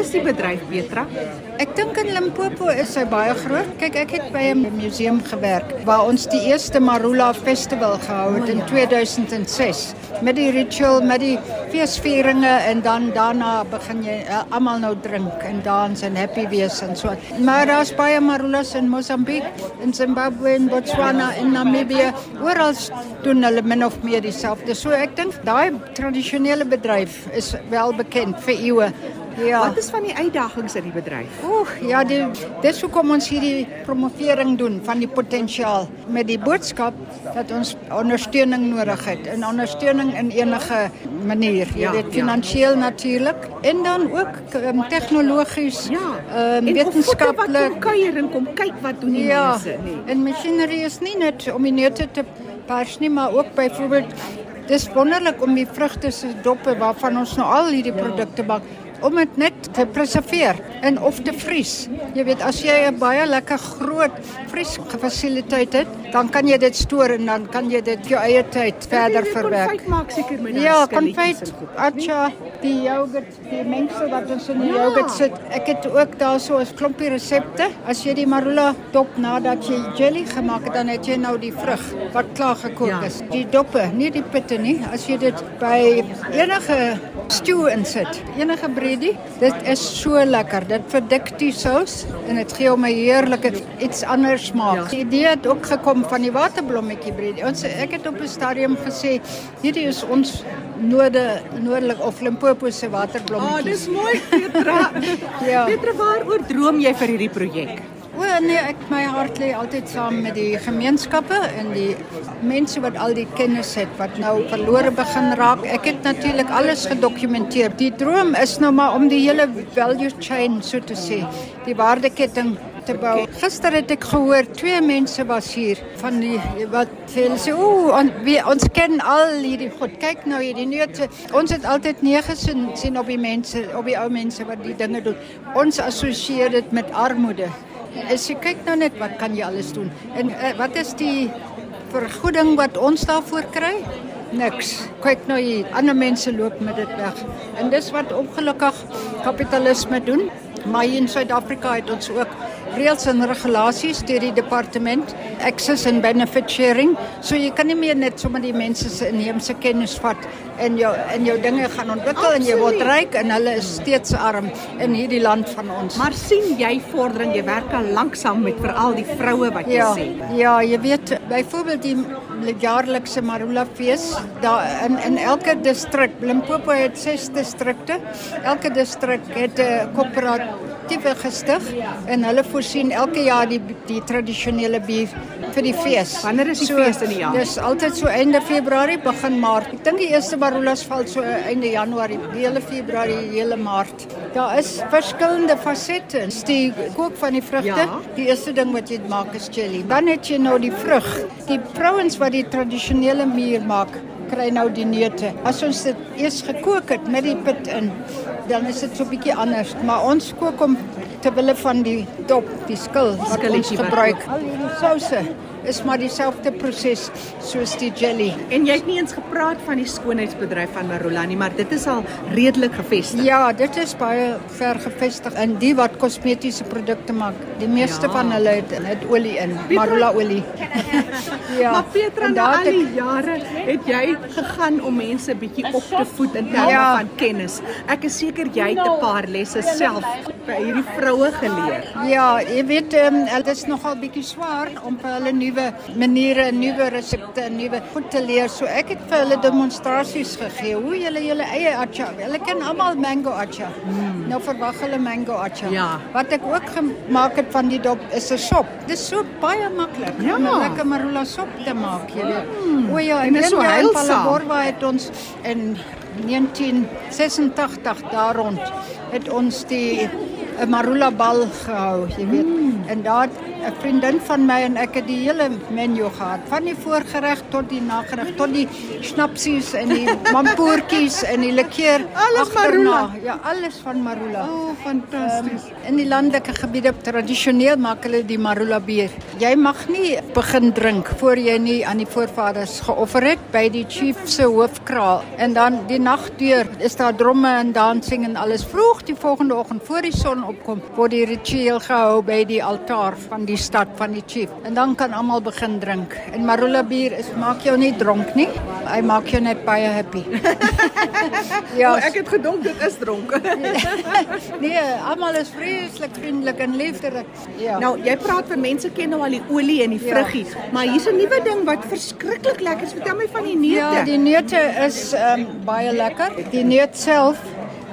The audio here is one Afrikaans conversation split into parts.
is die bedryf Petra? Ek dink in Limpopo is hy baie groot. Kyk, ek het by 'n museum gewerk waar ons die eerste Marula Festival gehou het in 2006 met die ritual, met die feesvieringe en dan daarna begin jy uh, almal nou drink en dans en happy wees en so. Maar daar's baie Marulas in Mosambiek, in Zimbabwe, in Botswana, in Namibië. Oral doen hulle min of meer dieselfde. So ek dink daai tradisionele bedryf is wel bekend vir eeue. Ja. Wat is van die uitdagings in die bedryf? Oeg, ja, die dis hoekom ons hierdie promovering doen van die potensiaal met die boodskap dat ons ondersteuning nodig het en ondersteuning in enige manier. Jy Ja, weet ja. finansiëel natuurlik en dan ook um, tegnologies, Ja. um, wetenskaplik. kom kuier en kom kyk wat doen die Ja, mense, nee. en machinery is nie net om die neute te pers nie, maar ook byvoorbeeld dis wonderlik om die vrugte se doppe waarvan ons nou al hierdie produkte maak om dit net te preserveer en of te vries. Jy weet as jy 'n baie lekker groot vriesfasiliteit het, dan kan jy dit stoor en dan kan jy dit jou eie tyd verder verwerk. Konfyt maak seker met daai Ja, konfyt, atcha, die yoghurt, die mengsel wat ons in die Ja. yoghurt sit. Ek het ook daarso 'n klompie resepte. As jy die marula dop nadat jy jelly gemaak het, dan het jy nou die vrug wat klaar gekook Ja. is. Die doppe, nie die pitte nie. As jy dit by enige stew insit, enige breedie, dit is so lekker. Dit verdik die sous en dit gee hom 'n heerlike iets anders smaak. Ja. Die idee het ook gekom van die waterblommetjie breedie. Ons ek het op 'n stadium gesê hierdie is ons noorde noordelik of Limpopo se Ah, waterblommetjies. dis mooi Petra. Ja. Petra, waaroor droom jy vir hierdie projek? O nee, ek my hart lê altyd saam met die gemeenskappe en die mense wat al die kennis het wat nou verlore begin raak. Ek het natuurlik alles gedokumenteer. Die droom is nou maar om die hele value chain so te sê, die waardeketting te bou. Gister het ek gehoor twee mense was hier van die wat hulle sê ooh on, wie, ons ken al hierdie goed. Kyk nou hierdie neute. Ons het altyd nee gesien sien op die mense, op die ou mense wat die dinge doen. Ons assosieer dit met armoede. As jy kyk nou net wat kan jy alles doen? En uh, wat is die vergoeding wat ons daarvoor kry? Niks. Kyk nou hier, ander mense loop met dit weg. En dis wat ongelukkig kapitalisme doen. Maar hier in Suid-Afrika het ons ook reëls en regulasies deur die departement access and benefit sharing. So jy kan nie meer net sommer die mense se inheemse kennis vat en jou en jou dinge gaan ontwikkel en jy word Absoluut. ryk en hulle is steeds arm in hierdie land van ons. Maar sien jy vordering? Jy werk al lank saam met veral die vroue wat jy Ja, sê. ja, jy weet byvoorbeeld die jaarlikse Marula fees, daar in in elke distrik, Limpopo het 6 distrikte. Elke distrik het 'n koöperatiewe gestig en hulle voorsien elke jaar die die tradisionele bier vir die fees. Wanneer is die fees in die jaar? Dis altyd so einde Februarie, begin Maart. Ek dink die eerste Marulas val so einde Januarie, die hele Februarie, die hele Maart. Daar is verskillende fasette. Die kook van die vrugte, Ja. die eerste ding wat jy maak is jelly. Dan het jy nou die vrug. Die vrouens wat die tradisionele muur maak, kry nou die neute. As ons dit eers gekook het met die pit in, dan is dit so 'n bietjie anders, maar ons kook hom ter wille van die dop, die skil wat ons gebruik. Al hierdie souse is maar dieselfde proses soos die jelly. En jy het nie eens gepraat van die skoonheidsbedryf van Marula nie, maar dit is al redelik gevestig. Ja, dit is baie ver gevestig in die wat kosmetiese produkte maak. Die meeste Ja. van hulle het, het olie in, marula olie. ja. Maar Petra, na al die jare het jy gegaan om mense bietjie op te voed in terme Ja. van kennis. Ek is seker jy het 'n paar lesse self by hierdie vroue geleer. Ja, jy weet, um, dit is nogal bietjie swaar om vir hulle nuwe maniere nuwe resepte nuwe goed te leer. So ek het vir hulle demonstrasies gegee hoe julle julle eie atcha. Hulle ken almal mango atcha. Mm. Nou verwag hulle mango atcha. Ja. Wat ek ook gemaak het van die dop is 'n sop. Dis so baie maklik Ja. om 'n lekker marula sop te maak, jy weet. Mm. O ja, En is so heilsaam. Palaborwa het ons in 1986 daar rond het ons die 'n marula bal gehou, jy weet. Mm. En daar 'n vriendin van my en ek het die hele menu gehad, van die voorgereg tot die nagereg, tot die snapsies en die mampoortjies en die likeur. Alles marula. Ja, alles van marula. O, oh, fantasties. Um, in die landelike gebiede tradisioneel maak hulle die marula bier. Jy mag nie begin drink voor jy nie aan die voorvaders geoffer het by die chief se hoofkraal en dan die nagdeur is daar dromme en dansing en alles vroeg die volgende oggend voor die son opkom word die ritueel gehou by die altaar van die stad van die chief. En dan kan almal begin drink. En marula bier is maak jou nie dronk nie. Hy maak jou net baie happy. Ja. Oh, ek het gedink dit is dronk. Nee almal is vreeslik vriendelik en liefdelik ja. Nou jy praat van mense ken nou al die olie en die ja. vruggies ja. maar hier's 'n nuwe ding wat verskriklik lekker is. Vertel my van die neute. Ja die neute is um, baie lekker. Die neut self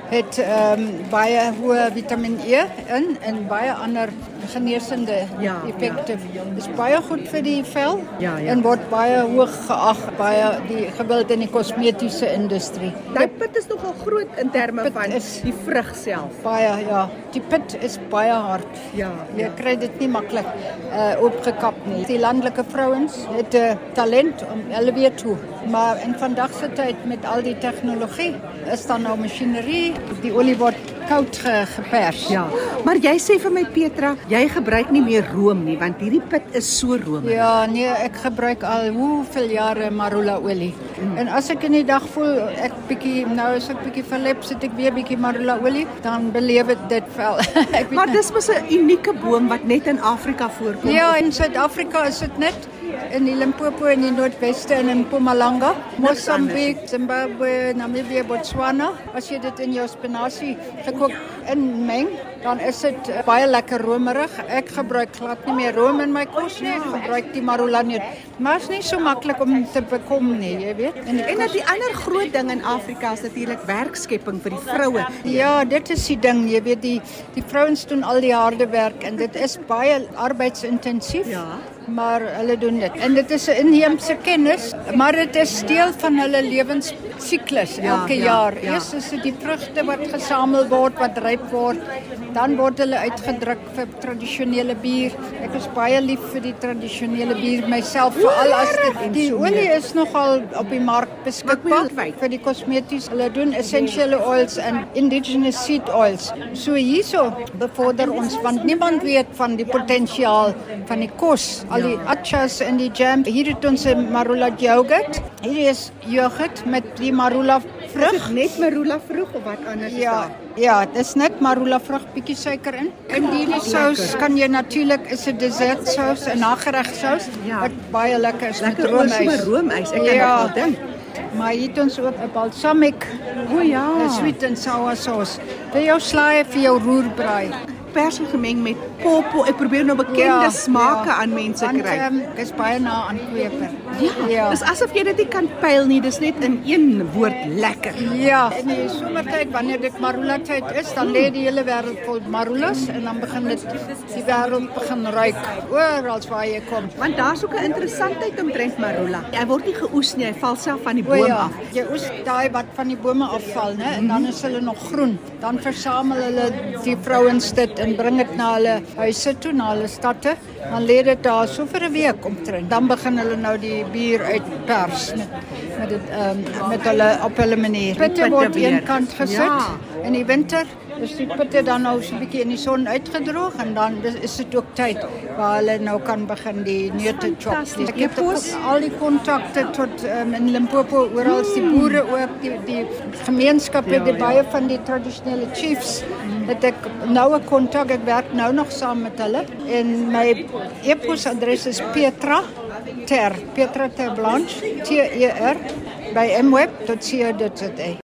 het um, baie hoë Vitamiin E in en baie ander geneesende ja, effekte. Ja. Is baie goed vir die vel ja, ja. en word baie hoog geag baie die gewild in die kosmetiese industrie. Die pit is nogal groot in terme van is die vrug self. Baie ja, die pit is baie hard. Ja, jy ja. kry dit nie maklik uh opgekap nie. Die landelike vrouens het 'n uh, talent om hulle weer toe maar in vandag se tyd met al die tegnologie is daar nou masjinerie die olie word koud ge, gepers. Ja maar jy sê vir my Petra jy gebruik nie meer room nie want hierdie pit is so room ja nee ek gebruik al hoeveel jare marula olie. Mm. en as ek in die dag voel ek bietjie nou is ek bietjie verlep sit ek weer bietjie marula olie dan beleef dit vel maar dis mos 'n unieke boom wat net in Afrika voorkom. Ja in Suid-Afrika is dit net in die Limpopo en die Noordweste en in Mpumalanga, Mosambik, Zimbabwe, Namibië, Botswana. As jy dit in jou spinasie gekook inmeng, dan is dit uh, baie lekker romerig. Ek gebruik glad nie meer room in my kos nie. Ek gebruik die marula net. Maar is nie so maklik om te bekom nie, jy weet. En en dat die ander groot ding in Afrika is natuurlik werkskepping vir die vroue. Ja, dit is die ding, jy weet die die vrouens doen al die harde werk en dit is baie arbeidsintensief. Ja maar hulle doen dit. En dit is 'n inheemse kennis, maar dit is deel van hulle lewensiklus ja, elke ja, jaar. Ja. Eers is dit die vrugte wat gesamel word, wat ryp word, dan word hulle uitgedruk vir tradisionele bier. Ek is baie lief vir die tradisionele bier myself, veral as dit die olie is nogal op die mark beskikbaar vir die kosmeties. Hulle doen essential oils en indigenous seed oils. So hierso bevorder ons want niemand weet van die potensiaal van die kos al die achas en die jam. Hier het ons 'n marula yoghurt. Hier is yoghurt met die marula vrug. Net marula vrug of wat anders ja, is daar? Ja, dis net marula vrug bietjie suiker in. In hierdie sous kan jy natuurlik is 'n dessert sous, 'n nagereg sous ja. wat baie lekker is lekker met roomys. Lekker roomys. Ek kan ja. dit dink. Maar hier het ons ook 'n balsamic. O ja, 'n sweet and sour sauce. Vir jou slaai vir jou roerbraai persel gemeng met popo. Ek probeer nou bekende ja, smake ja. aan mense kry. Want um, ehm, is baie na aan kweper. Ja. ja. Dis asof jy dit nie kan pyl nie. Dis net in een woord lekker. Ja. In die somertyd wanneer dit marula tyd is, dan lê die hele wêreld vol marulas en dan begin dit die wêreld begin ruik oral waar jy kom. Want daar's ook 'n interessantheid omtrent marula. Hy word nie geoes nie, hy val self van die boom o, ja. af. Jy oes daai wat van die bome afval, né? En dan is hulle nog groen. Dan versamel hulle die vrouens dit en bring dit na hulle huise toe, na hulle stadte. Dan lê dit daar so vir 'n week omtrent. Dan begin hulle nou die bier uitpers met met dit ehm um, met hulle op hulle manier. Pitte word een kant gesit ja. in die winter Dis die pitte dan nou so 'n bietjie in die son uitgedroog en dan is dit ook tyd waar hulle nou kan begin die neute chop. Ek het al die kontakte tot um, in Limpopo oral die hmm. boere ook die die gemeenskappe ja, die ja. baie van die tradisionele chiefs het ek nou 'n kontak ek werk nou nog saam met hulle en my e-posadres is petra ter petra ter blanche t e r by mweb.co.za